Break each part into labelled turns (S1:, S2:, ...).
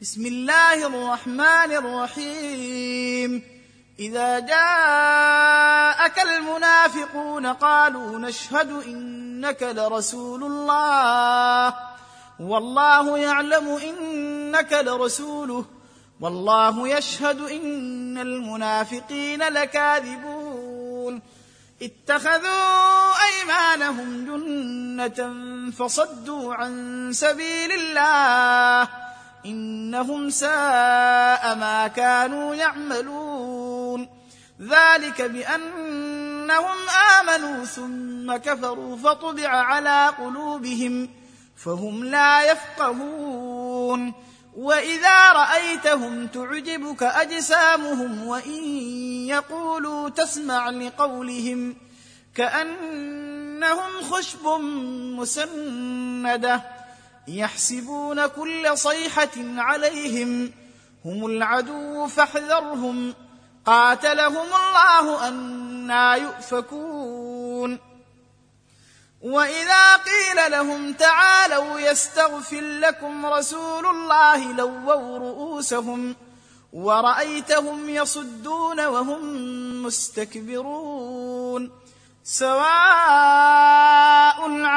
S1: بسم الله الرحمن الرحيم اذا جاءك المنافقون قالوا نشهد انك لرسول الله والله يعلم انك لرسوله والله يشهد ان المنافقين لكاذبون اتخذوا ايمانهم جنه فصدوا عن سبيل الله انهم ساء ما كانوا يعملون ذلك بانهم امنوا ثم كفروا فطبع على قلوبهم فهم لا يفقهون واذا رايتهم تعجبك اجسامهم وان يقولوا تسمع لقولهم كانهم خشب مسنده يحسبون كل صيحه عليهم هم العدو فاحذرهم قاتلهم الله انا يؤفكون واذا قيل لهم تعالوا يستغفر لكم رسول الله لووا رؤوسهم ورايتهم يصدون وهم مستكبرون سواء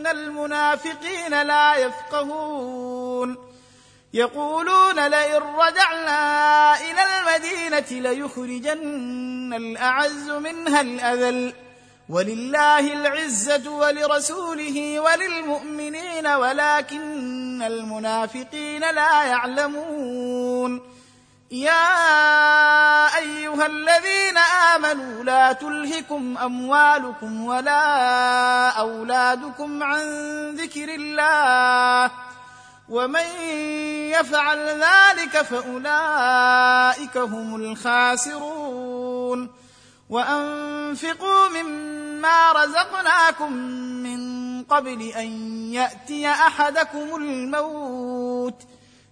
S1: ان المنافقين لا يفقهون يقولون لئن رجعنا الى المدينه ليخرجن الاعز منها الاذل ولله العزه ولرسوله وللمؤمنين ولكن المنافقين لا يعلمون يا ايها الذين آمنوا لا تلهكم أموالكم ولا أولادكم عن ذكر الله ومن يفعل ذلك فأولئك هم الخاسرون وأنفقوا مما رزقناكم من قبل أن يأتي أحدكم الموت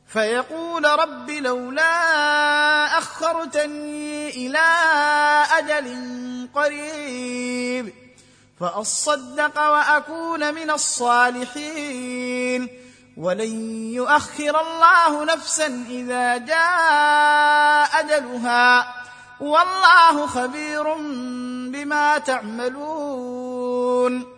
S1: فيقول رب لولا أخرتني إلى أجل قريب فأصدق وأكون من الصالحين ولن يؤخر الله نفسا إذا جاء أجلها والله خبير بما تعملون